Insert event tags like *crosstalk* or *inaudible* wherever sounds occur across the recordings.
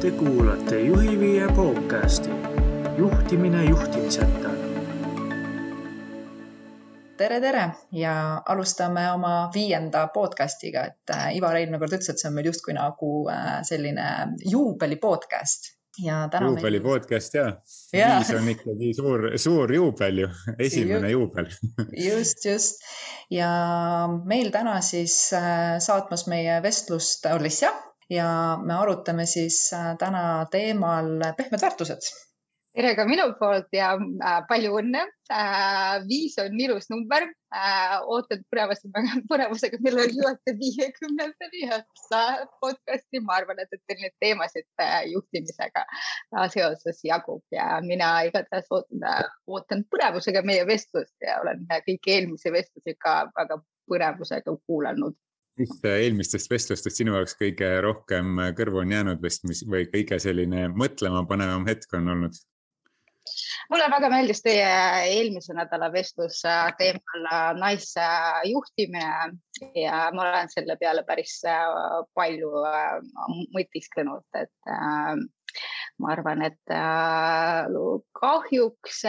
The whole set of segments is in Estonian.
Te kuulate Juhiviie podcasti juhtimine juhtimiseta. tere, tere! Ja alustame oma viienda podcast'iga, et äh, Ivar eelmine kord ütles, et see on meil justkui nagu äh, selline juubeli podcast. Ja täna. juubeli meil... podcast ja, ja., viis on ikkagi suur, suur juubel ju, esimene juubel. *laughs* Just, just. Ja meil täna siis äh, saatmas meie vestlust Alicia ja me arutame siis äh, täna teemal pehmed väärtused tere ka minu poolt ja äh, palju õnne äh,. viis on ilus number ootan põnevusega, põnevusega, millal jõuate viiekümnendani podcast'i. ma arvan, et, teil neid teemasid juhtimisega seoses jagub ja mina igatahes ootan, ootan põnevusega meie vestlust ja olen kõiki eelmisi vestlusi ka väga põnevusega kuulanud mis eelmistest vestlustest sinu jaoks kõige rohkem kõrvu on jäänud vist, mis või kõige selline mõtlemapanevam hetk on olnud? mulle väga meeldis teie eelmise nädala vestlus äh, teemal äh, naisjuhtimine ja ma olen selle peale päris äh, palju mõtisklenud, et ma arvan, et kahjuks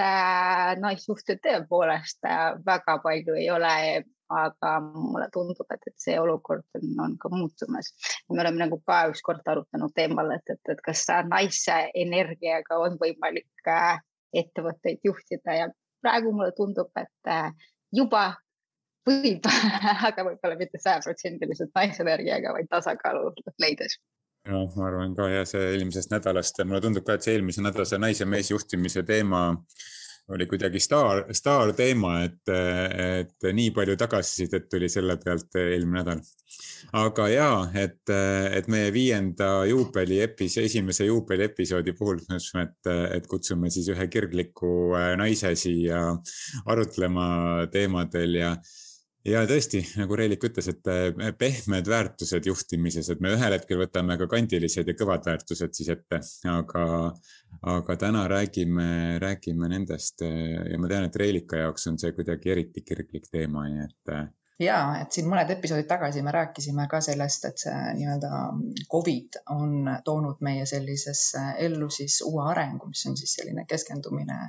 naissuhted tõepoolest väga palju ei ole aga mulle tundub, et, et see olukord on, on ka muutumas. me oleme nagu ka ükskord arutanud teemal, et, et, et kas naise energiaga on võimalik äh, ettevõtteid juhtida ja praegu mulle tundub, et äh, juba võib *laughs* aga võib-olla mitte sajaprotsendiliselt naisenergiaga, vaid tasakaalu leides ja ma arvan ka ja see eelmisest nädalast, mulle tundub ka, et see eelmise nädala see naise-meesjuhtimise teema äh, oli kuidagi staar, staarteema, et, et nii palju tagasisidet tuli selle pealt eelmine nädal. aga ja, et, et meie viienda juubeli epis-, esimese juubeli episoodi puhul me ütlesime, et, et kutsume siis ühe kirgliku naise siia arutlema teemadel ja ja tõesti, nagu Reelik ütles, et eh, pehmed väärtused juhtimises, et me ühel hetkel võtame ka kandilised ja kõvad väärtused siis ette, aga, aga täna räägime, räägime nendest eh, ja ma tean, et Reelika jaoks on see kuidagi eriti kirglik teema, nii et eh, ja et siin mõned episoodid tagasi me rääkisime ka sellest, et see nii-öelda Covid on toonud meie sellisesse ellu siis uue arengu, mis on siis selline keskendumine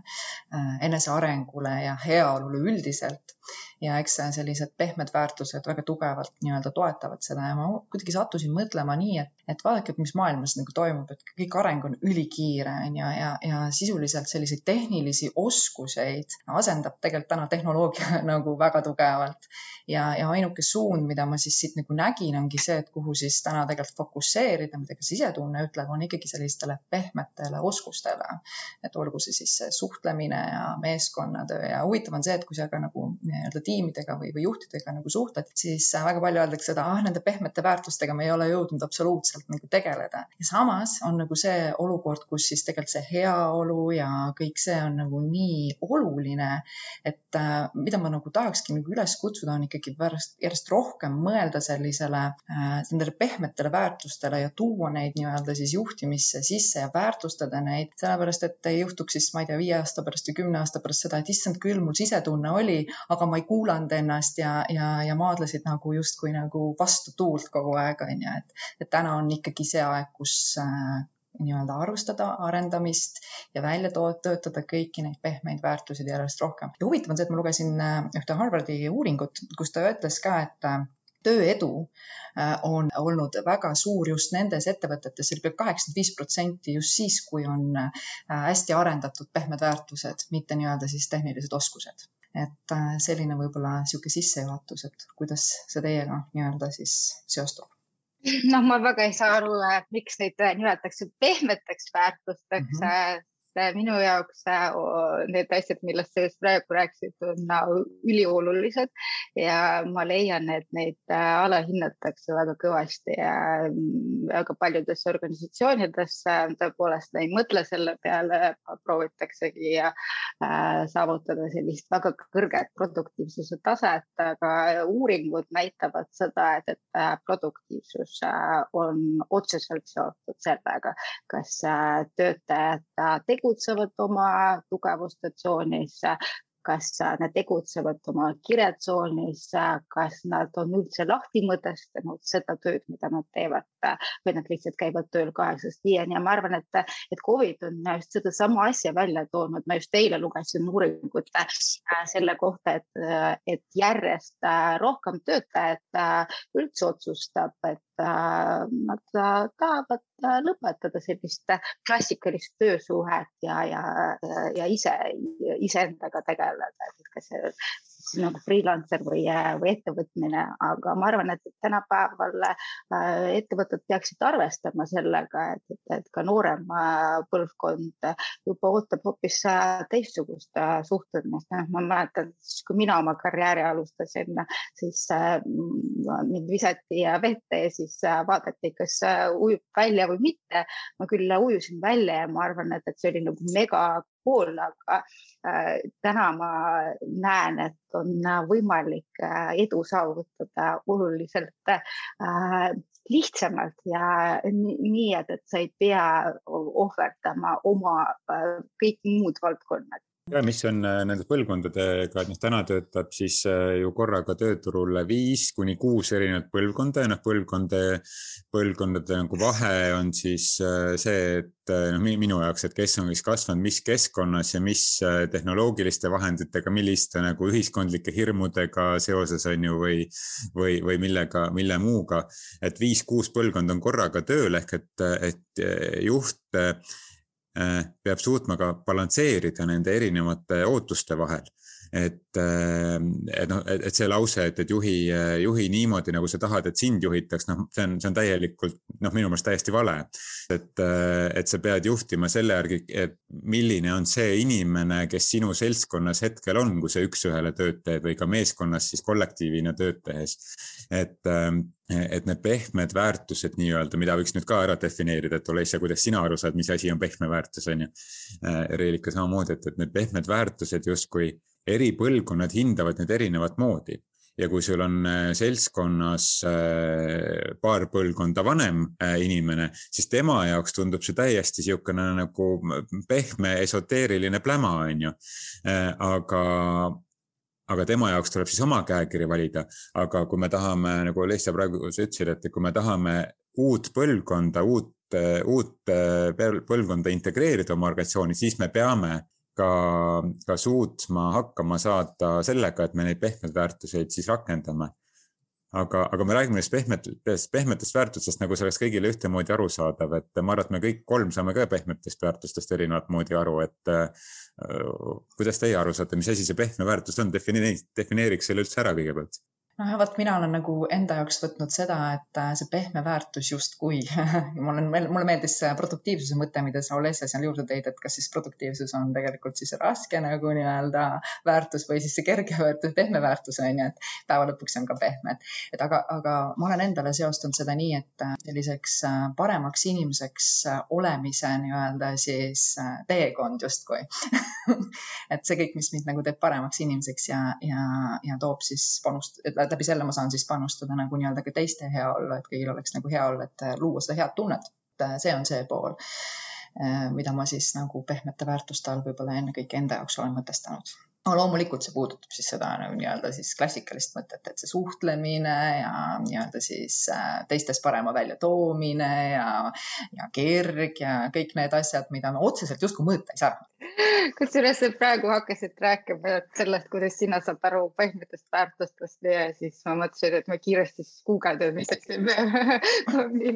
enesearengule ja heaolule üldiselt ja eks sellised pehmed väärtused väga tugevalt nii-öelda toetavad seda ja ma kuidagi sattusin mõtlema nii, et, et vaadake, mis maailmas nagu toimub, et kõik areng on ülikiire on ju, ja, ja, ja sisuliselt selliseid tehnilisi oskuseid asendab tegelikult täna tehnoloogia *laughs* nagu väga tugevalt. ja, ja ainuke suund, mida ma siis siit nagu nägin, ongi see, et kuhu siis täna tegelikult fokusseerida, mida ka sisetunne ütleb, on ikkagi sellistele pehmetele oskustele. et olgu see siis suhtlemine ja meeskonnatöö ja huvitav on see, et kui sa ka nagu nii-öelda tiimidega või, või juhtidega nagu suhtled, siis äh, väga palju öeldakse seda, ah, nende pehmete väärtustega me ei ole jõudnud absoluutselt nagu tegeleda. ja samas on nagu see olukord, kus siis tegelikult see heaolu ja kõik see on nagu nii oluline, et äh, mida ma nagu tahakski nagu üles kutsuda, on ikkagi pärast järjest rohkem mõelda sellisele äh,, nendele pehmetele väärtustele ja tuua neid nii-öelda siis juhtimisse sisse ja väärtustada neid, sellepärast et ei juhtuks siis, ma ei tea, viie aasta pärast või kümne aasta pärast seda, et issand küll, mul sisetunne oli, aga ma ei kuulnud kuulanud ennast ja, ja, ja maadlesid nagu justkui nagu vastu tuult kogu aeg, on ju, et, et täna on ikkagi see aeg, kus äh, nii-öelda arvustada arendamist ja välja töötada kõiki neid pehmeid väärtusi järjest rohkem. ja huvitav on see, et ma lugesin äh, ühte Harvardi uuringut, kus ta ütles ka, et äh, tööedu äh, on olnud väga suur just nendes ettevõtetes, see oli kaheksakümmend viis protsenti just siis, kui on hästi arendatud pehmed väärtused, mitte nii-öelda siis tehnilised oskused et äh, selline võib-olla niisugune sissejuhatus, et kuidas see teiega nii-öelda siis seostub? *laughs* noh, ma väga ei saa aru, miks neid äh, nimetatakse pehmeteks väärtusteks mm. -hmm minu jaoks äh, need asjad, millest sa just praegu rääkisid, on üliolulised. Ja ma leian, et neid äh, alahinnatakse väga kõvasti ja mm, väga paljudes organisatsioonides äh, tõepoolest ei mõtle selle peale, proovitaksegi saavutada sellist väga kõrget produktiivsuse taset, aga uuringud näitavad seda, et, et produktiivsus on otseselt seotud sellega, kas töötajad tegutsevad oma tugevuste tsoonis, kas nad tegutsevad oma kirjatsoonis, kas nad on üldse lahti mõtestanud seda tööd, mida nad teevad või nad lihtsalt käivad tööl kaheksast viieni ja ma arvan, et, et Covid on just sedasama asja välja toonud. ma just eile lugesin uuringut selle kohta, et, et järjest rohkem töötajaid üldse otsustab, et nad tahavad lõpetada sellist klassikalist töösuhet ja, ja, ja ise, iseendaga tegeleda, et kas see nagu freelancer või, või ettevõtmine, aga ma arvan, et tänapäeval äh, ettevõtted peaksid arvestama sellega, et, et, et ka noorem äh, põlvkond juba ootab hoopis äh, teistsugust suhtumist. Noh, ma mäletan, kui mina oma karjääri alustasin, siis mind visati vette ja siis vaadati, kas ujub välja või mitte. ma küll ujusin välja ja ma arvan, et, et see oli nagu mega pool, aga äh, täna ma näen, et on võimalik äh, edu saavutada oluliselt äh, lihtsamalt ja nii, et, et sa ei pea ohverdama oma kõik muud valdkonnad ja mis on äh, nende põlvkondadega, et noh, täna töötab siis äh, ju korraga tööturul viis kuni kuus erinevat põlvkonda ja noh, põlvkonde, põlvkondade nagu vahe on siis äh, see, et noh, minu jaoks, et kes on siis kasvanud mis keskkonnas ja mis tehnoloogiliste vahenditega, milliste nagu ühiskondlike hirmudega seoses on ju või, või, või millega, mille muuga. et viis-kuus põlvkonda on korraga tööl ehk et, et juht peab suutma ka balansseerida nende erinevate ootuste vahel et, ähm, et noh, et see lause, et, et juhi, juhi niimoodi, nagu sa tahad, et sind juhitaks, noh, see on, see on täielikult noh, minu meelest täiesti vale. et, äh, et sa pead juhtima selle järgi, et milline on see inimene, kes sinu seltskonnas hetkel on, kui sa üks-ühele tööd teed või ka meeskonnas siis kollektiivina tööd tehes. et, ähm, et need pehmed väärtused nii-öelda, mida võiks nüüd ka ära defineerida, et ole ise, kuidas sina aru saad, mis asi on pehme väärtus, on ju. Äh, Reelika samamoodi, et, et need pehmed väärtused justkui eri põlvkonnad hindavad neid erinevat moodi ja kui sul on äh, seltskonnas äh, paar põlvkonda vanem äh, inimene, siis tema jaoks tundub see täiesti niisugune nagu pehme esoteeriline pläma, on ju. aga, aga tema jaoks tuleb siis oma käekiri valida, aga kui me tahame, nagu Lesja praegu ütlesid, et kui me tahame uut põlvkonda, uut, uut põlvkonda integreerida oma organisatsiooni, siis me peame ka, ka suutma hakkama saada sellega, et me neid pehmeid väärtuseid siis rakendame. aga, aga me räägime neist pehmetest, pehmetest väärtustest, nagu see oleks kõigile ühtemoodi arusaadav, et ma arvan, et me kõik kolm saame ka pehmetest väärtustest erinevat moodi aru, et äh, kuidas teie aru saate, mis asi see pehme väärtus on, defineeriks, defineeriks selle üldse ära kõigepealt noh, vot mina olen nagu enda jaoks võtnud seda, et äh, see pehme väärtus justkui *laughs* mul on, mulle meeldis see produktiivsuse mõte, mida sa Olesja seal juurde tõid, et kas siis produktiivsus on tegelikult siis raske nagu nii-öelda väärtus või siis see kerge väärtus, pehme väärtus on ju, et päeva lõpuks on ka pehme, et, et aga, aga ma olen endale seostanud seda nii, et äh, selliseks äh, paremaks inimeseks olemise nii-öelda siis teekond justkui *laughs* et see kõik, mis mind nagu teeb paremaks inimeseks ja, ja, ja toob siis panust, läbi selle ma saan siis panustada nagu nii-öelda ka teiste heaollu, et kõigil oleks nagu hea olla, et luua seda head tunnet. see on see pool, eh, mida ma siis nagu pehmete väärtuste all võib-olla ennekõike enda jaoks olen mõtestanud no loomulikult see puudutab siis seda nagu nii-öelda siis klassikalist mõtet, et see suhtlemine ja nii-öelda siis äh, teistes parema väljatoomine ja, ja kirg ja kõik need asjad, mida me otseselt justkui mõõta ei saa. *laughs* kusjuures praegu hakkasid rääkima sellest, kuidas sina saad aru pehmetest väärtustest ja siis ma mõtlesin, et ma kiiresti siis guugeldan, *laughs* mis asi,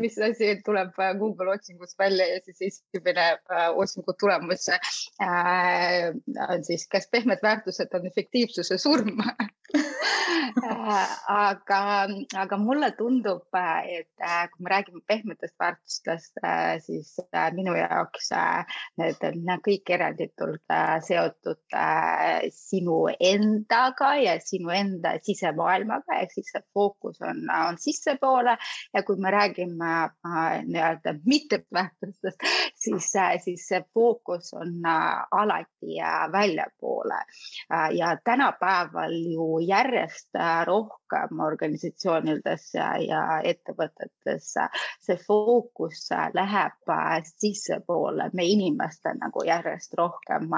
mis asi tuleb Google otsingus välja ja siis esimene äh, otsingu tulemus äh, on siis, kas pehmed väärtused on efektiivsuse surm *laughs* aga, aga mulle tundub, et äh, kui me räägime pehmetest väärtustest, äh, siis äh, minu jaoks need on kõik eranditult seotud sinu endaga ja sinu enda sisemaailmaga, ehk siis see fookus on, on sissepoole. Ja kui me räägime nii-öelda mitteväärtustest, siis, siis see fookus on alati väljapoole. Ja tänapäeval ju järjest rohkem rohkem organisatsioonides ja, ja ettevõtetes see fookus läheb sissepoole, me inimestel nagu järjest rohkem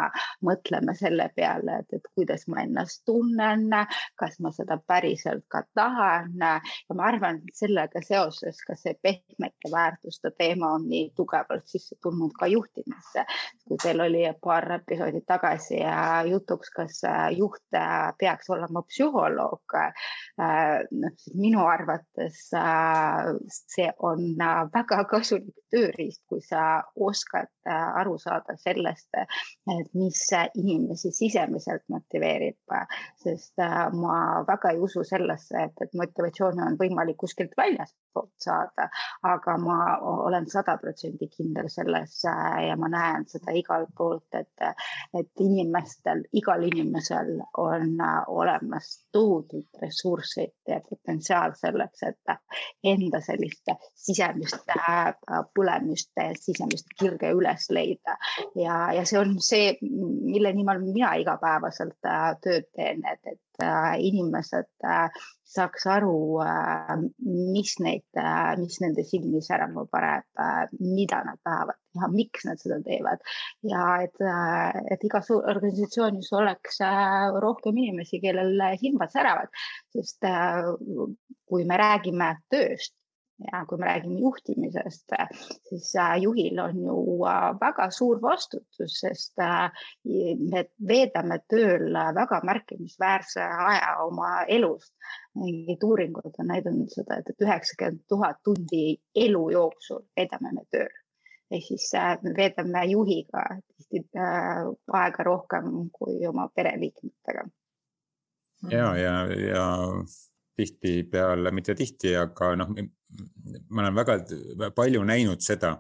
mõtleme selle peale, et, et kuidas ma ennast tunnen, kas ma seda päriselt ka tahan. Ja ma arvan, et sellega seoses ka see pehmete väärtuste teema on nii tugevalt sisse tulnud ka juhtimisse. kui teil oli paar episoodi tagasi jutuks, kas juht peaks olema psühholoog, noh, minu arvates see on väga kasulik tööriist, kui sa oskad aru saada sellest, et mis inimesi sisemiselt motiveerib, sest ma väga ei usu sellesse, et, et motivatsiooni on võimalik kuskilt väljastpoolt saada, aga ma olen sada protsenti kindel selles ja ma näen seda igalt poolt, et, et inimestel, igal inimesel on olemas tohutult ressurssid ja potentsiaal selleks, et enda sellist sisemist põlemist, sisemist kirge üles leida. Ja, ja see on see, mille nimel mina igapäevaselt tööd teen, et, et inimesed saaks aru, mis neid, mis nende silmi särama paneb, mida nad tahavad teha, miks nad seda teevad. Ja et, et igas organisatsioonis oleks rohkem inimesi, kellel silmad säravad, sest kui me räägime tööst, ja kui me räägime juhtimisest, siis äh, juhil on ju äh, väga suur vastutus, sest äh, me veedame tööl väga märkimisväärse aja oma elust. mingid uuringud on näidanud seda, et, üheksakümmend tuhat tundi elu jooksul veedame me tööl ehk siis me veedame juhiga tihti aega rohkem kui oma pereliikmetega. ja, ja, ja tihtipeale, mitte tihti, aga noh, ma olen väga palju näinud seda,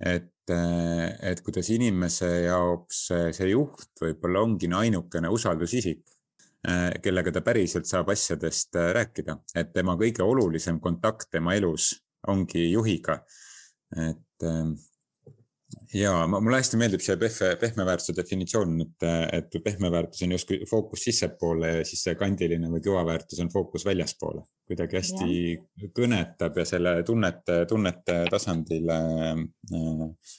et, et kuidas inimese jaoks see juht võib-olla ongi ainukene usaldusisik, kellega ta päriselt saab asjadest rääkida, et tema kõige olulisem kontakt tema elus ongi juhiga. et ja mulle hästi meeldib see pehme, pehme väärtuse definitsioon, et, et pehme väärtus on justkui fookus sissepoole ja siis see kandiline või kõva väärtus on fookus väljaspoole. kuidagi hästi ja. kõnetab ja selle tunnete, tunnete tasandile äh,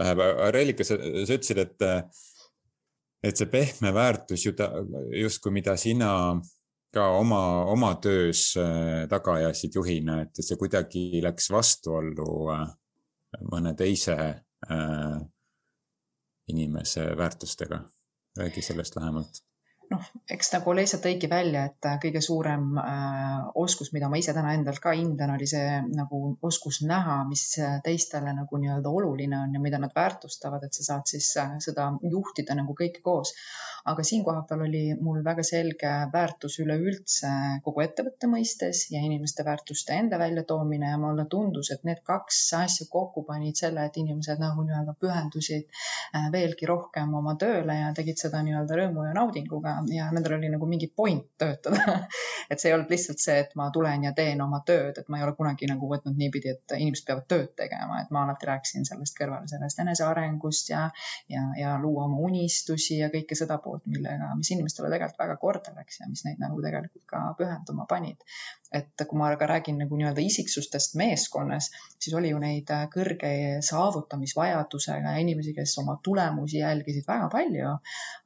läheb. Reelika, sa, ütlesid, et, et see pehme väärtus ju ta justkui, mida sina ka oma, oma töös äh, taga ajasid juhina, et see kuidagi läks vastuollu äh, mõne teise inimese väärtustega. räägi sellest lähemalt noh, eks nagu Leisa tõigi välja, et kõige suurem äh, oskus, mida ma ise täna endalt ka hindan, oli see nagu oskus näha, mis teistele nagu nii-öelda oluline on ja mida nad väärtustavad, et sa saad siis äh, seda juhtida nagu kõike koos. Aga siin kohapeal oli mul väga selge väärtus üleüldse kogu ettevõtte mõistes ja inimeste väärtuste enda väljatoomine ja mulle tundus, et need kaks asja kokku panid selle, et inimesed nagu nii-öelda pühendusid äh, veelgi rohkem oma tööle ja tegid seda nii-öelda rõõmu ja naudinguga ja nendel oli nagu mingi point töötada *laughs* et see ei olnud lihtsalt see, et ma tulen ja teen oma tööd, et ma ei ole kunagi nagu võtnud niipidi, et inimesed peavad tööd tegema, et ma alati rääkisin sellest kõrvale, sellest enesearengust ja, ja, ja luua oma unistusi ja kõike seda poolt, millega, mis inimestele tegelikult väga korda läks ja mis neid nagu tegelikult ka pühenduma panid. et kui ma ka räägin nagu nii-öelda isiksustest meeskonnas, siis oli ju neid kõrge saavutamisvajadusega inimesi, kes oma tulemusi jälgisid väga palju.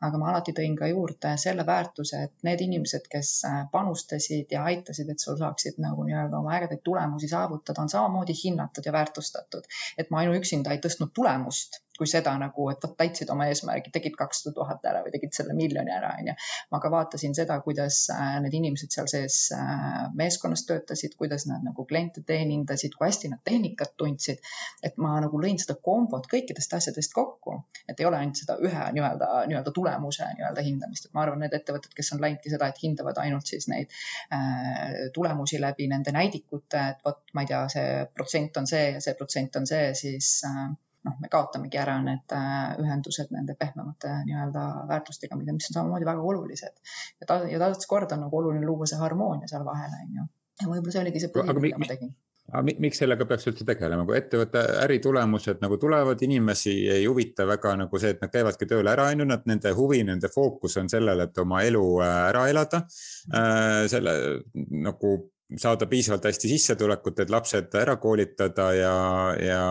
aga ma alati tõin ka juurde selle väärtuse, et need inimesed, kes panustasid ja aitasid, et sul saaksid nagu nii-öelda oma ägedaid tulemusi saavutada, on samamoodi hinnatud ja väärtustatud. et ma ainuüksinda ei tõstnud tulemust kui seda nagu, et vot täitsid oma eesmärgi, tegid kakssada tuhat ära või tegid selle miljoni ära, onju. ma ka vaatasin seda, kuidas äh, need inimesed seal sees äh, meeskonnas töötasid, kuidas nad nagu kliente teenindasid, kui hästi nad tehnikat tundsid. et ma nagu lõin seda kombot kõikidest asjadest kokku, et ei ole ainult seda ühe nii-öelda, nii-öelda tulemuse nii-öelda hindamist, et ma arvan, need ettevõtted, kes on läinudki seda, et hindavad ainult siis neid äh, tulemusi läbi nende näidikute, et vot ma ei tea, see protsent on see ja see protsent on see, siis äh, noh, me kaotamegi ära need äh, ühendused nende pehmemate nii-öelda väärtustega, mida, mis on samamoodi väga olulised. ja ta, ja taaskord on nagu oluline luua see harmoonia seal vahel, on ju. ja võib-olla see oligi see põhiline, mida ma tegin aga miks sellega peaks üldse tegelema, kui ettevõtte äritulemused nagu tulevad, inimesi ei huvita väga nagu see, et nad käivadki tööl ära, on ju, nad, nende huvi, nende fookus on sellel, et oma elu äh, ära elada. Äh, selle nagu saada piisavalt hästi sissetulekut, et lapsed ära koolitada ja, ja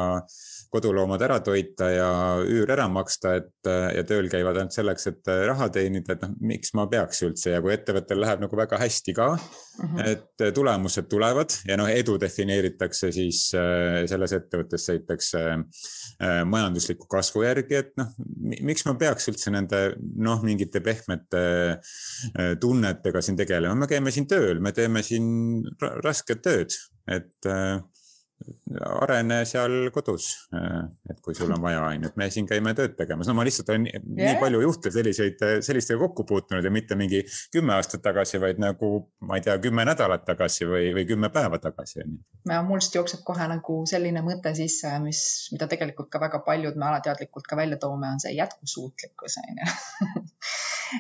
koduloomad ära toita ja üür ära maksta, et ja tööl käivad ainult selleks, et raha teenida, et noh, miks ma peaks üldse ja kui ettevõttel läheb nagu väga hästi ka mm, -hmm. et tulemused tulevad ja noh, edu defineeritakse siis äh, selles ettevõttes näiteks äh, majandusliku kasvu järgi, et noh, miks ma peaks üldse nende noh, mingite pehmete äh, tunnetega siin tegelema, me käime siin tööl, me teeme siin rasket tööd, et arene seal kodus, et kui sul on vaja, on ju, et me siin käime tööd tegemas, no ma lihtsalt olen yeah. nii palju juhte selliseid, sellistega kokku puutunud ja mitte mingi kümme aastat tagasi, vaid nagu ma ei tea, kümme nädalat tagasi või, või kümme päeva tagasi. ja mul just jookseb kohe nagu selline mõte sisse, mis, mida tegelikult ka väga paljud me alateadlikult ka välja toome, on see jätkusuutlikkus on ju *laughs*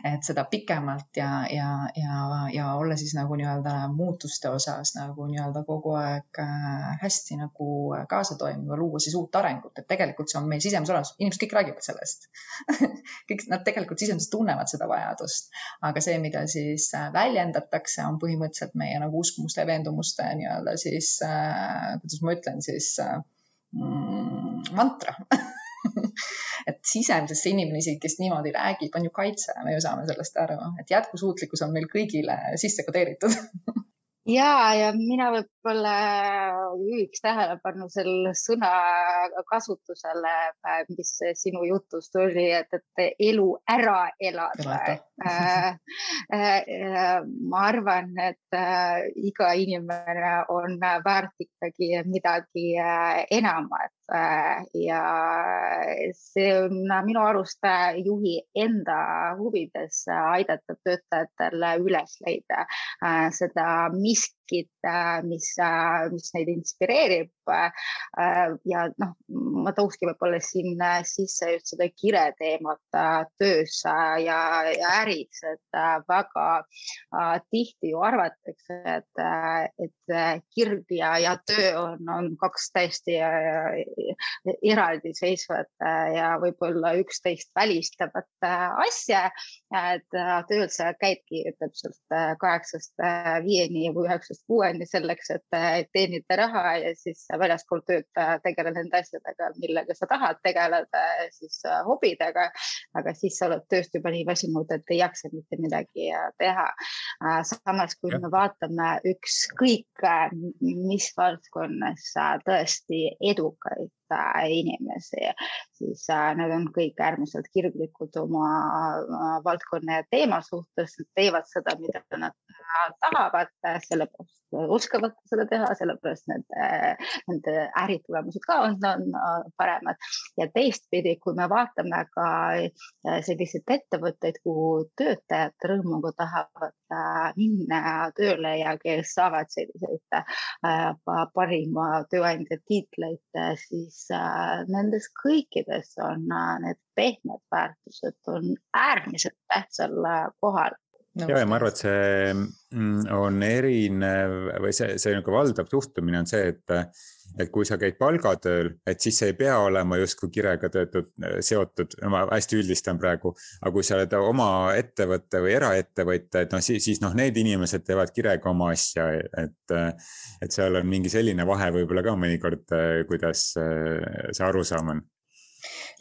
et seda pikemalt ja, ja, ja, ja olla siis nagu nii-öelda muutuste osas nagu nii-öelda kogu aeg äh, hästi nagu kaasa toimiv ja luua siis uut arengut, et tegelikult see on meil sisemises olemas, inimesed kõik räägivad sellest. *laughs* Kõik nad tegelikult sisemiselt tunnevad seda vajadust, aga see, mida siis äh, väljendatakse, on põhimõtteliselt meie nagu uskumuste ja veendumuste nii-öelda siis äh,, kuidas ma ütlen siis äh, mm, mantra. *laughs* Et sisemises see inimene isegi, kes niimoodi räägib, on ju kaitse, me ju saame sellest aru, et jätkusuutlikkus on meil kõigile sisse kodeeritud. *laughs* Ja, ja mina võib-olla juhiks tähelepanu selle sõna kasutusele, mis sinu jutust oli, et, et elu ära elada. Äh, äh, ma arvan, et äh, iga inimene on väärt ikkagi midagi enamat ja see on minu arust juhi enda huvides aidata töötajatel üles leida seda, mis miskit, äh, mis, äh, mis neid inspireerib. Äh, ja noh, ma tookski võib-olla siin sisse just seda kire teemat töös ja, ja äris, et väga tihti ju arvatakse, et, et kirg ja, ja töö on, on kaks täiesti eraldiseisvat ja võib-olla üksteist välistavat asja. et tööl sa käidki täpselt kaheksast viieni või üheksast kuueni selleks, et teenida raha ja siis väljaspool tööd tegeleda nende asjadega, millega sa tahad tegeleda, siis äh, hobidega. aga siis sa oled tööst juba nii väsinud, et ei jaksa mitte midagi äh, teha. Äh, samas, kui ja. me vaatame ükskõik mis valdkonnas tõesti edukaid inimesi, siis nad on kõik äärmiselt kirglikud oma valdkonna ja teema suhtes, nad teevad seda, mida nad tahavad, sellepärast oskavad seda teha, sellepärast nende, nende äritulemused ka on, on paremad. ja teistpidi, kui me vaatame ka äh, selliseid ettevõtteid, kuhu töötajad rõõmuga tahavad äh, minna tööle ja kes saavad selliseid äh, parima tööandja tiitleid, siis nendes kõikides on need pehmed väärtused on äärmiselt tähtsal kohal ja, ja ma arvan, et see mm, on erinev või see, see nagu valdav suhtumine on see, et, et kui sa käid palgatööl, et siis see ei pea olema justkui kirega töötud, seotud, ma hästi üldistan praegu, aga kui sa oled oma ettevõte või eraettevõtja, et noh, siis, siis noh, need inimesed teevad kirega oma asja, et, et seal on mingi selline vahe võib-olla ka mõnikord, kuidas see arusaam on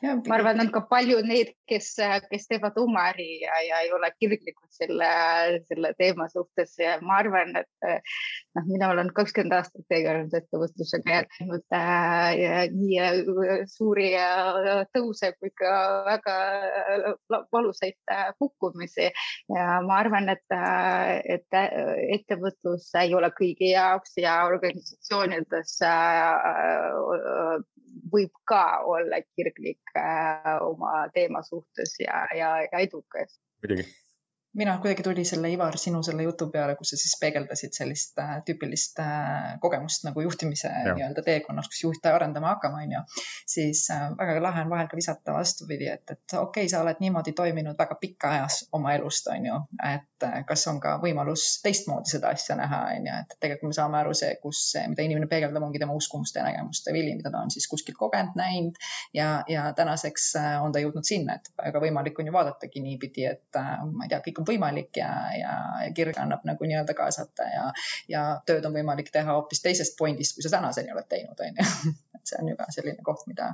ma arvan, on ka palju neid, kes, kes teevad oma äri ja, ja ei ole kirglikud selle, selle teema suhtes. Ja ma arvan, et noh, mina olen kakskümmend aastat tegelenud ettevõtlusega ja näinud äh, nii äh, suuri äh, tõuse kui ka väga valusaid äh, kukkumisi ja ma arvan, et, et ettevõtlus ei ole kõigi jaoks ja organisatsioonides võib ka olla kirglik äh, oma teema suhtes ja, ja, ja edukas. muidugi mina kuidagi tuli selle Ivar sinu selle jutu peale, kus sa siis peegeldasid sellist äh, tüüpilist äh, kogemust nagu juhtimise nii-öelda teekonnas, kus juht arendama hakkama, onju. siis äh, väga lahe on vahel ka visata vastupidi, et, et okei okay,, sa oled niimoodi toiminud väga pikka ajas oma elust, onju. et äh, kas on ka võimalus teistmoodi seda asja näha, onju, et tegelikult me saame aru see, kus, mida inimene peegeldab, ongi tema uskumuste ja nägemuste vili, mida ta on siis kuskilt kogenud, näinud ja, ja tänaseks äh, on ta jõudnud sinna, et väga võimalik on ju vaadatagi niipidi, et äh, ma ei tea, kõik on võimalik ja, ja, ja kirg annab nagu nii-öelda kaasata ja, ja tööd on võimalik teha hoopis teisest pointist, kui sa tänaseni oled teinud, on ju. *laughs* et see on ju ka selline koht, mida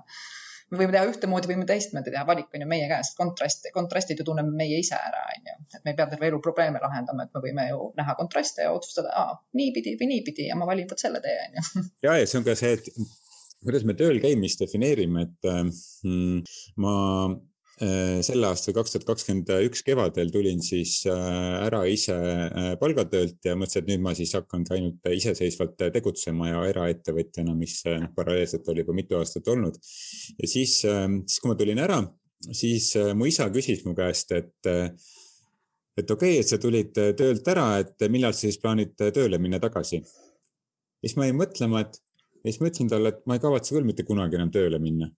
me võime teha ühtemoodi, võime teistmoodi teha, valik on ju meie käes, kontrast, kontrastid ju tunneme meie ise ära, on ju. et me ei pea terve elu probleeme lahendama, et me võime ju näha kontraste ja otsustada, niipidi või niipidi ja ma valin vot selle tee, on ju. *laughs* ja, ja see on ka see, et kuidas me tööl käimist defineerime, et mm, ma selle aasta kaks tuhat kakskümmend üks kevadel tulin siis äh, ära ise äh, palgatöölt ja mõtlesin, et nüüd ma siis hakkangi ainult iseseisvalt tegutsema ja eraettevõtjana, mis noh, paralleelselt oli juba mitu aastat olnud. ja siis, siis kui ma tulin ära, siis mu isa küsis mu käest, et, et okei okay,, et sa tulid töölt ära, et millal sa siis plaanid tööle minna tagasi. siis ma jäin mõtlema, et ja siis ma ütlesin talle, et ma ei kavatse küll mitte kunagi enam tööle minna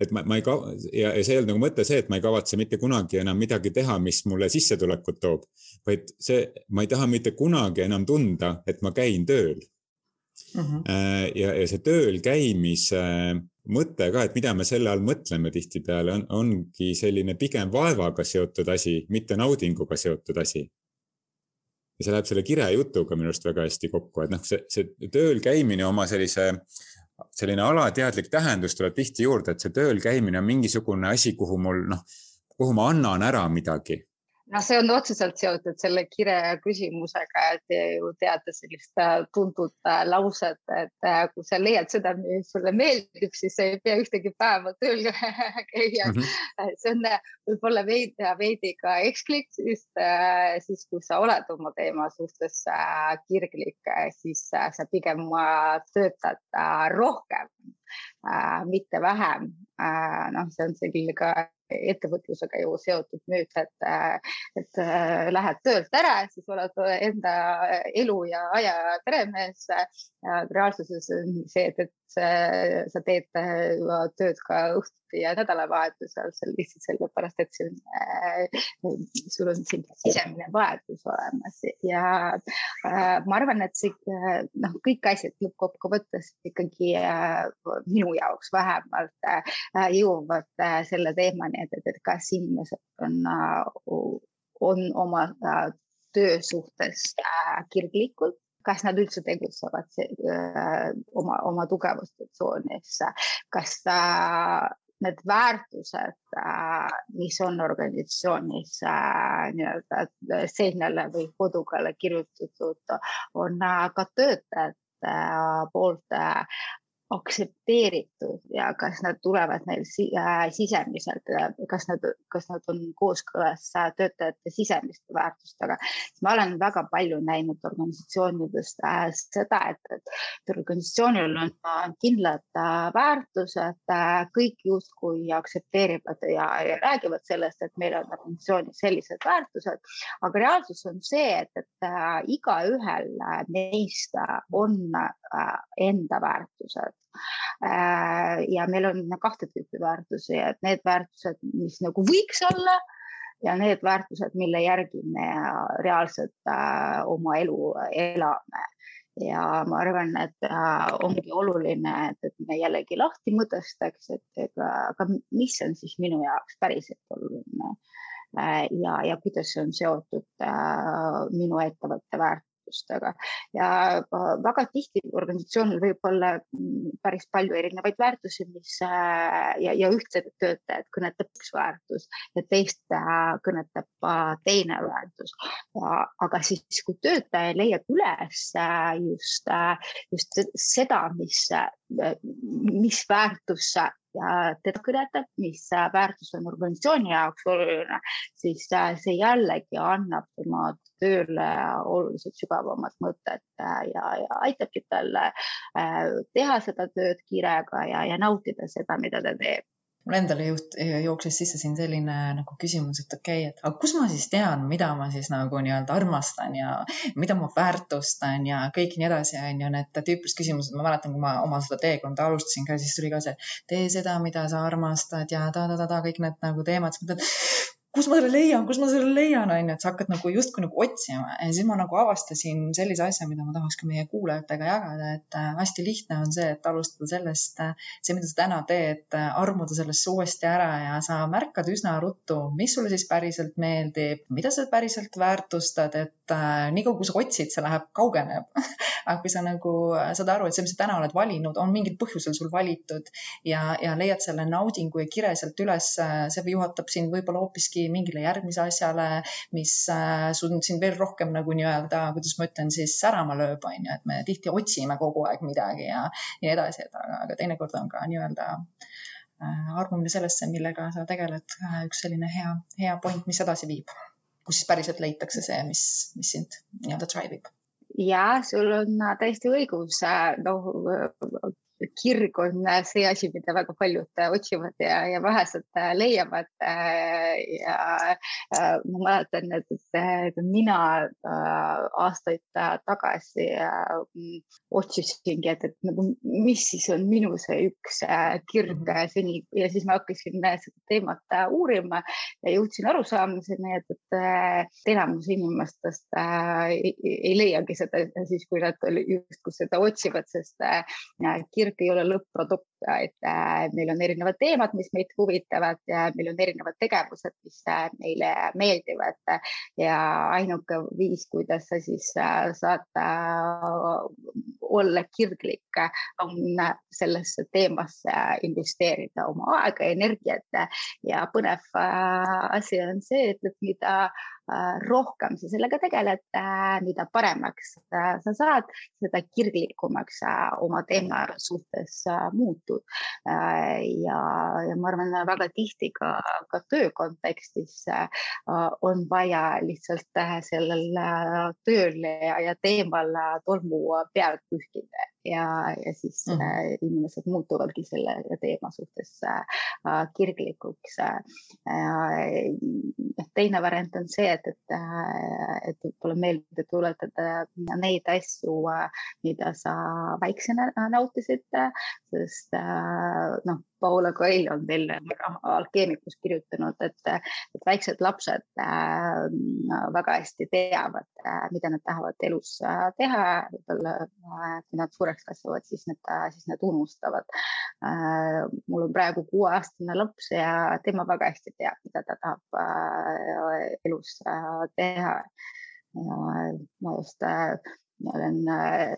et ma, ma ei ka- ja, ja see ei olnud nagu mõte see, et ma ei kavatse mitte kunagi enam midagi teha, mis mulle sissetulekut toob, vaid see, ma ei taha mitte kunagi enam tunda, et ma käin tööl mm. -hmm. ja, ja see tööl käimise mõte ka, et mida me selle all mõtleme tihtipeale on, ongi selline pigem vaevaga seotud asi, mitte naudinguga seotud asi ja see läheb selle kire jutuga minu arust väga hästi kokku, et noh, see, see tööl käimine oma sellise selline alateadlik tähendus tuleb tihti juurde, et see tööl käimine on mingisugune asi, kuhu mul noh, kuhu ma annan ära midagi noh, see on otseselt seotud selle kire küsimusega, et te ju teate sellist äh, tuntud äh, lauset, et äh, kui sa leiad seda, mis sulle meeldib, siis ei pea ühtegi päeva tööl *laughs* käia mm. -hmm. see on võib-olla veidi, veidi ka eksklik, sest siis kui sa oled oma teema suhtes kirglik, siis sa pigem töötad rohkem, mitte vähem. noh, see on selline ka ettevõtlusega ju seotud müüt, et, et lähed töölt ära, siis oled enda elu ja aja peremees. reaalsuses on see, et, et sa teed tööd ka õhtuti ja nädalavahetusel, see lihtsalt sellepärast, et see on, sul on selline sisemine vajadus olemas. Ja ma arvan, et see noh, kõik asjad lõppkokkuvõttes ikkagi minu jaoks vähemalt jõuavad selle teemani, et, et, kas inimesed on, on oma äh, töö suhtes äh, kirglikud, kas nad üldse tegutsevad äh, oma, oma tugevuste tsoonis, kas need väärtused, mis on organisatsioonis nii-öelda seinale või kodukale kirjutatud, on ka töötajate poolt aktsepteeritud ja kas nad tulevad neil äh, sisemiselt, kas nad, kas nad on kooskõlas äh, töötajate sisemiste väärtustega. ma olen väga palju näinud organisatsioonidest äh, seda, et, et organisatsioonil on kindlad väärtused, kõik justkui aktsepteerivad ja, ja räägivad sellest, et meil on organisatsioonis sellised väärtused, aga reaalsus on see, et, et igaühel neist on enda väärtused Äh, ja meil on kahte tüüpi väärtusi, et need väärtused, mis nagu võiks olla ja need väärtused, mille järgi me reaalselt äh, oma elu elame. Ja ma arvan, et äh, ongi oluline, et, et me jällegi lahti mõtestaks, et ega, aga mis on siis minu jaoks päriselt oluline? Äh, ja, ja kuidas see on seotud äh, minu ettevõtte väärtustega väärtustega ja väga tihti organisatsioonil võib olla mm, päris palju erinevaid väärtusi, mis äh, ja, ja ühtsed töötajad kõnetab üks väärtus ja teist äh, kõnetab äh, teine väärtus. aga siis, kui töötaja leiab üles just, just seda, mis, mis väärtus teda kõnetab, mis väärtus on organisatsiooni jaoks oluline, siis see jällegi annab tema tööle oluliselt sügavamat mõtet ja, ja aitabki talle äh, teha seda tööd kirega ja, ja nautida seda, mida ta teeb mul endale juht, jooksis sisse siin selline nagu küsimus, et okei okay,, et aga kus ma siis tean, mida ma siis nagu nii-öelda armastan ja mida ma väärtustan ja kõik nii edasi, on ju, need tüüpilised küsimused, ma mäletan, kui ma oma seda teekonda alustasin ka, siis tuli ka see, tee seda, mida sa armastad ja ta-ta-ta-ta, kõik need nagu teemad, siis mõtled, kus ma selle leian, kus ma selle leian, on ju, et sa hakkad nagu justkui nagu otsima. Ja siis ma nagu avastasin sellise asja, mida ma tahaks ka meie kuulajatega jagada, et äh, hästi lihtne on see, et alustada sellest, äh, see, mida sa täna teed, äh, armuda sellesse uuesti ära ja sa märkad üsna ruttu, mis sulle siis päriselt meeldib, mida sa päriselt väärtustad, et äh, niikaua kui sa otsid, see läheb, kaugeneb. *laughs* Aga kui sa nagu saad aru, et see, mis sa täna oled valinud, on mingil põhjusel sul valitud ja, ja leiad selle naudingu ja kire sealt üles, see juhatab sind võib-olla hoopiski mingile järgmise asjale, mis äh, sind veel rohkem nagu nii-öelda, kuidas ma ütlen siis särama lööb, on ju, et me tihti otsime kogu aeg midagi ja nii edasi, et aga, aga teinekord on ka nii-öelda äh, armumine sellesse, millega sa tegeled, äh, üks selline hea, hea point, mis edasi viib, kus siis päriselt leitakse see, mis, mis sind nii-öelda drive ib. Ja sul on täiesti õigus, noh kirg on see asi, mida väga paljud äh, otsivad ja, ja vähesed äh, leiavad. Äh, ja ma mäletan, et, mina aastaid tagasi otsisingi, et, et nagu, mis siis on minu see üks kirg mhm. seni ja siis ma hakkasin seda teemat uurima ja jõudsin arusaamiseni, et, et enamus inimestest ei, ei leiagi seda siis, kui nad justkui seda otsivad, sest kirg kirg ei ole lõpp-produkt, et äh, meil on erinevad teemad, mis meid huvitavad ja meil on erinevad tegevused, mis äh, meile meeldivad. Ja ainuke viis, kuidas sa siis äh, saad olla kirglik, on sellesse teemasse investeerida oma aega, energiat. Ja põnev asi on see, et, mida rohkem sa sellega tegeled, mida paremaks sa saad, seda kirglikumaks sa oma teema suhtes muutud. ja, ja ma arvan, väga tihti ka, ka töö kontekstis on vaja lihtsalt sellel tööl ja, ja teemal tolmu peale pühkida ja, ja siis mm -hmm. inimesed muutuvadki selle teema suhtes äh, kirglikuks äh,. teine variant on see, et, et, et võib-olla meelde tuletada neid asju, mida sa väiksena nautisid, sest noh Paula Coelho on veel alkeemikus kirjutanud, et, et väiksed lapsed väga hästi teavad mida nad tahavad elus teha. võib-olla kui nad suureks kasvavad, siis nad, siis nad unustavad äh,. mul on praegu kuueaastane laps ja tema väga hästi teab, mida ta tahab äh, elus äh, teha. ja ma just ma olen äh,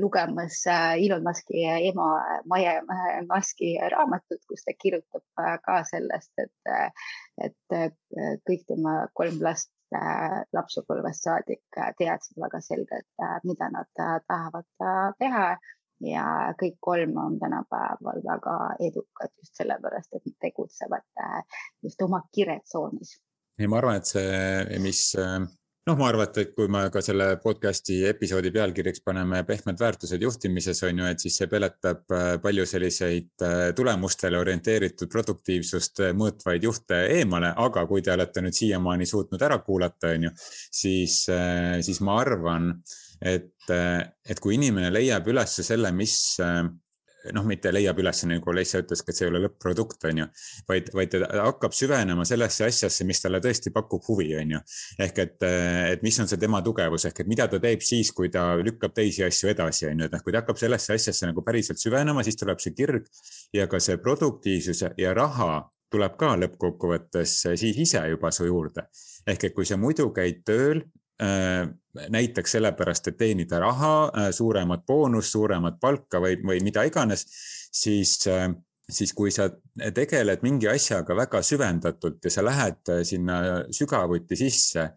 lugemas äh, Elon Musk'i ema Maie Musk'i raamatut, kus ta kirjutab äh, ka sellest, et, et kõik tema kolm last lapsepõlvest saadik teadsid väga selgelt, mida nad tahavad teha ja kõik kolm on tänapäeval väga edukad just sellepärast, et nad tegutsevad just oma kiretsoonis. ja ma arvan, et see, mis noh, ma arvan, et kui me ka selle podcast'i episoodi pealkirjaks paneme pehmed väärtused juhtimises on ju, et siis see peletab äh, palju selliseid äh, tulemustele orienteeritud produktiivsust äh, mõõtvaid juhte eemale, aga kui te olete nüüd siiamaani suutnud ära kuulata, on ju, siis, siis ma arvan, et, et kui inimene leiab ülesse selle, mis noh, mitte leiab üles, nagu Leissa ütles, et see ei ole lõpp-produkt, on ju, vaid, vaid ta hakkab süvenema sellesse asjasse, mis talle tõesti pakub huvi, on ju. ehk et, et mis on see tema tugevus ehk et mida ta teeb siis, kui ta lükkab teisi asju edasi, on ju, et noh, kui ta hakkab sellesse asjasse nagu päriselt süvenema, siis tuleb see kirg ja ka see produktiivsus ja raha tuleb ka lõppkokkuvõttes siis ise juba su juurde. ehk et kui sa muidu käid tööl näiteks sellepärast, et teenida raha, äh, suuremat boonust, suuremat palka või, või mida iganes, siis, äh, siis kui sa tegeled mingi asjaga väga süvendatult ja sa lähed sinna sügavuti sisse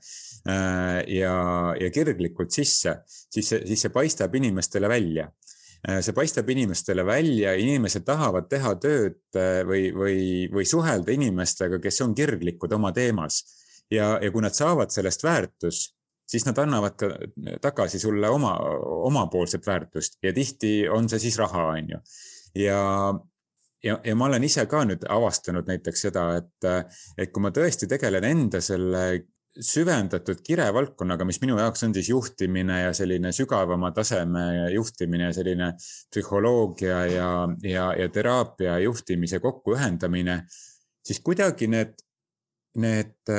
ja, ja kirglikult sisse, siis, siis see paistab inimestele välja see paistab inimestele välja, inimesed tahavad teha tööd või, või, või suhelda inimestega, kes on kirglikud oma teemas. ja, ja kui nad saavad sellest väärtust, siis nad annavad ka tagasi sulle oma, omapoolset väärtust ja tihti on see siis raha, on ju. ja, ja, ja ma olen ise ka nüüd avastanud näiteks seda, et, et kui ma tõesti tegelen enda selle süvendatud kirevaldkonnaga, mis minu jaoks on siis juhtimine ja selline sügavama taseme juhtimine ja selline psühholoogia ja, ja, ja teraapia juhtimise kokkuühendamine, siis kuidagi need, need,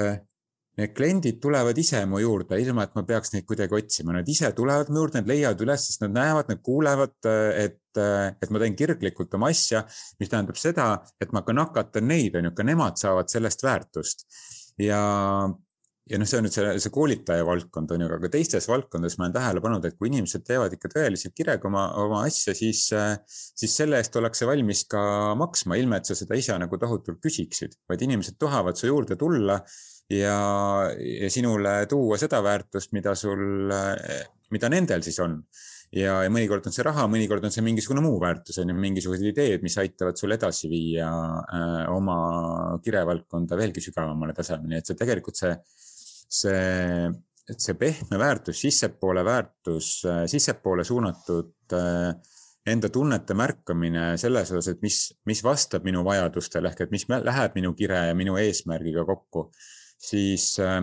need kliendid tulevad ise mu juurde, ilma et ma peaks neid kuidagi otsima, nad ise tulevad mu juurde, nad leiavad üles, sest nad näevad, nad kuulevad, et, et ma teen kirglikult oma asja, mis tähendab seda, et ma ka nakatan neid, on ju, ka nemad saavad sellest väärtust. Ja ja noh, see on nüüd see, see koolitaja valdkond on ju, aga teistes valdkondades ma olen tähele pannud, et kui inimesed teevad ikka tõeliselt kirega oma, oma asja, siis, siis selle eest ollakse valmis ka maksma, ilma et sa seda ise nagu tohutult küsiksid, vaid inimesed tahavad su juurde tulla ja, ja sinule tuua seda väärtust, mida sul, mida nendel siis on. Ja, ja mõnikord on see raha, mõnikord on see mingisugune muu väärtus on ju, mingisugused ideed, mis aitavad sul edasi viia äh, oma kirevaldkonda veelgi sügavamale tasemele, et see tegelikult see see, see pehme väärtus, sissepoole väärtus, sissepoole suunatud äh, enda tunnete märkamine selles osas, et mis, mis vastab minu vajadustele ehk et mis läheb minu kire ja minu eesmärgiga kokku, siis, äh,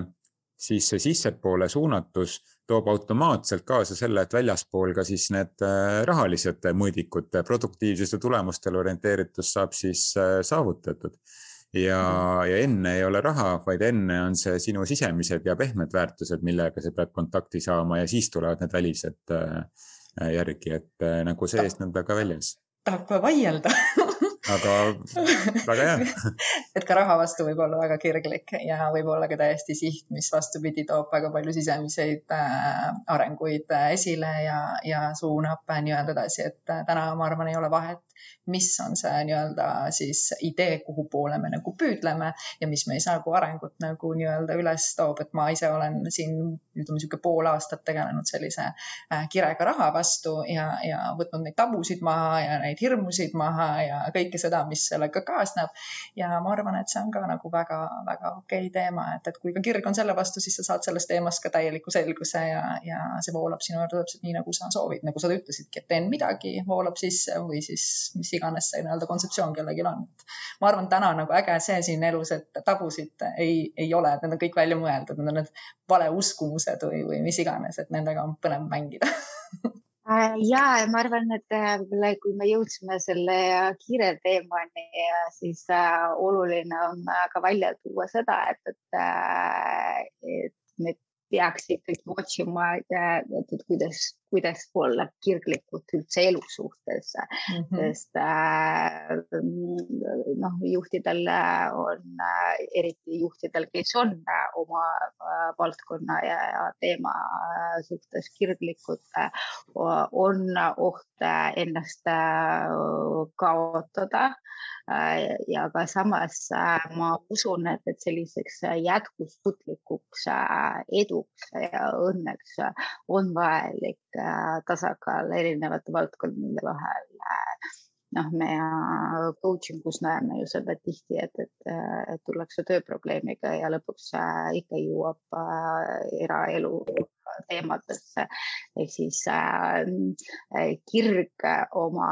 siis see sissepoole suunatus toob automaatselt kaasa selle, et väljaspool ka siis need äh, rahalised mõõdikud, produktiivsus ja tulemustele orienteeritus saab siis saavutatud. Ja, ja enne ei ole raha, vaid enne on see sinu sisemised ja pehmed väärtused, millega sa pead kontakti saama ja siis tulevad need välised äh, järgi, et äh, nagu seest nõnda ka väljas. tahab vaielda *laughs* aga väga hea. *laughs* Et ka raha vastu võib olla väga kirglik ja võib olla ka täiesti siht, mis vastupidi toob väga palju sisemiseid äh, arenguid äh, esile ja, ja suunab äh, nii-öelda edasi, et täna ma arvan, ei ole vahet, mis on see nii-öelda siis idee, kuhu poole me nagu püüdleme ja mis meis nagu arengut nagu nii-öelda üles toob, et ma ise olen siin ütleme niisugune pool aastat tegelenud sellise äh, kirega raha vastu ja, ja võtnud neid tabusid maha ja neid hirmusid maha ja kõike seda, mis sellega kaasneb. ja ma arvan, et see on ka nagu väga-väga okei okay teema, et, et kui ka kirg on selle vastu, siis sa saad selles teemas ka täieliku selguse ja, ja see voolab sinu juurde täpselt nii, nagu sa soovid, nagu sa ütlesidki, et teen midagi, voolab sisse või siis mis iganes see nii-öelda kontseptsioon kellelgi on. ma arvan, täna nagu äge see siin elus, et tabusid ei, ei ole, et need on kõik välja mõeldud, need on need valeuskumused või, või mis iganes, et nendega on põnev mängida äh, ja ma arvan, et äh, kui me jõudsime selle kiire teemani, siis äh, oluline on ka välja tuua seda, et, et, et me peaks ikkagi otsima, et kuidas kuidas olla kirglikud üldse elu suhtes mm, -hmm. sest äh, noh, juhtidel on, eriti juhtidel, kes on oma äh, valdkonna ja, ja teema äh, suhtes kirglikud, on oht ennast kaotada ja ka samas ma usun, et, et selliseks jätkusuutlikuks eduks ja õnneks on vajalik tasakaal erinevate valdkondade vahel. noh, me coaching us näeme ju seda tihti, et, et, et tullakse tööprobleemiga ja lõpuks ikka jõuab eraelu teemadesse. ehk siis äh, kirg oma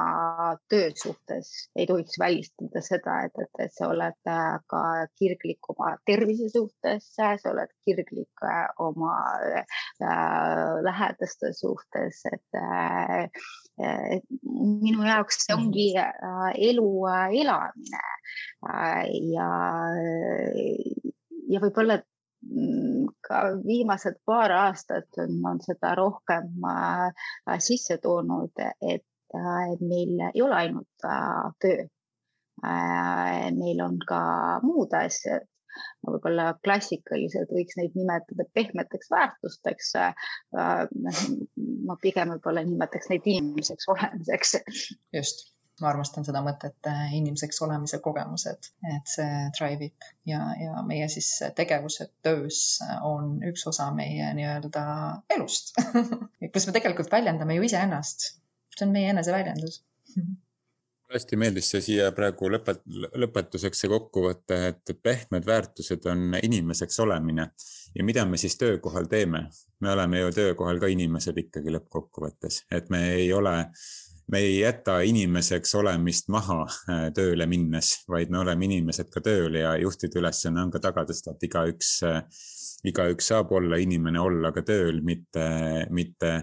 töö suhtes ei tohiks välistada seda, et, et, et sa oled äh, ka kirglik oma tervise suhtes, sa oled kirglik äh, oma äh, lähedaste suhtes, et äh, minu jaoks see ongi elu elamine ja, ja võib-olla ka viimased paar aastat on, on seda rohkem äh, sisse toonud, et äh, meil ei ole ainult äh, töö meil on ka muud asjad, võib-olla klassikaliselt võiks neid nimetada pehmeteks väärtusteks. Noh, ma pigem võib-olla nimetaks neid inimeseks olemiseks. just ma armastan seda mõtet, äh, inimeseks olemise kogemused, et see drive ib ja, ja meie siis tegevused töös on üks osa meie nii-öelda elust *laughs* kus me tegelikult väljendame ju iseennast. see on meie eneseväljendus *laughs* hästi meeldis see siia praegu lõpet-, lõpetuseks see kokkuvõte, et pehmed väärtused on inimeseks olemine ja mida me siis töökohal teeme. me oleme ju töökohal ka inimesed ikkagi lõppkokkuvõttes, et me ei ole me ei jäta inimeseks olemist maha tööle minnes, vaid me oleme inimesed ka tööl ja juhtide ülesanne on ka tagada seda, et igaüks, igaüks saab olla inimene, olla ka tööl, mitte, mitte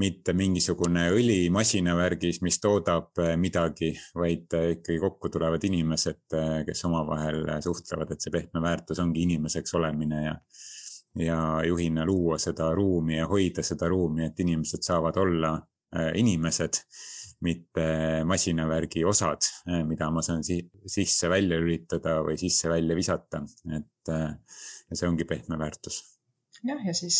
mitte mingisugune õli masinavärgis, mis toodab midagi, vaid ikkagi kokku tulevad inimesed, kes omavahel suhtlevad, et see pehme väärtus ongi inimeseks olemine ja ja juhina luua seda ruumi ja hoida seda ruumi, et inimesed saavad olla äh, inimesed, mitte masinavärgi osad, äh, mida ma saan sisse-välja lülitada või sisse-välja visata, et äh, see ongi pehme väärtus. Jah, ja siis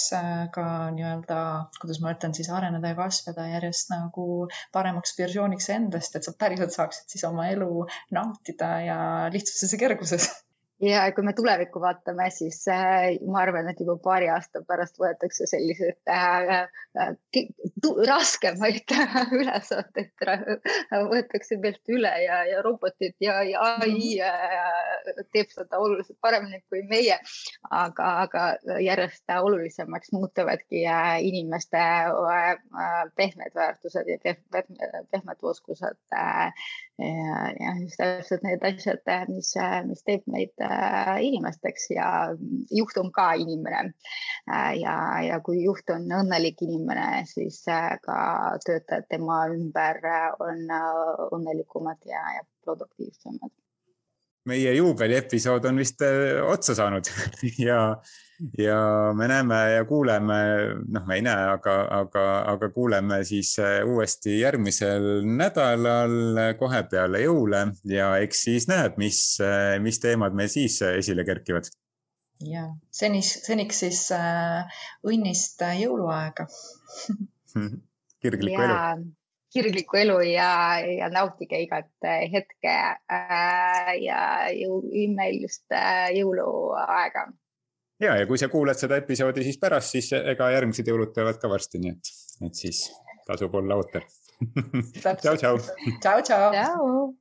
ka nii-öelda, kuidas ma ütlen siis areneda ja kasvada järjest nagu paremaks versiooniks endast, et sa päriselt saaksid siis oma elu nautida ja lihtsuses ja kerguses *laughs* ja kui me tulevikku vaatame, siis äh, ma arvan, et juba paari aasta pärast võetakse selliseid äh, äh, raskemaid *laughs* ülesandeid võetakse meilt üle ja, ja robotid ja, ja AI äh, teeb seda oluliselt paremini kui meie. aga, aga järjest olulisemaks muutuvadki äh, inimeste pehmed väärtused ja pehmed, pehmed oskused äh, ja, ja just täpselt need asjad, mis, mis teeb meid äh, inimesteks ja juht on ka inimene äh,. ja, ja kui juht on õnnelik inimene, siis äh, ka töötajad tema ümber on õnnelikumad ja, ja produktiivsemad meie juubeliepisood on vist otsa saanud *laughs* ja, ja me näeme ja kuuleme, noh, me ei näe, aga, aga, aga kuuleme siis äh, uuesti järgmisel nädalal kohe peale jõule ja eks siis näeb, mis, äh, mis teemad meil siis esile kerkivad. ja senis, seniks siis äh, õnnist jõuluaega *laughs* kirglikku elu kirglikku elu ja, ja nautige igat hetke äh, ja jõu, imelist äh, jõuluaega. Ja, ja kui sa kuulad seda episoodi siis pärast, siis ega järgmised jõulud tulevad ka varsti, nii et, et siis tasub olla ootel. *laughs* tšau, tšau. tšau, tšau.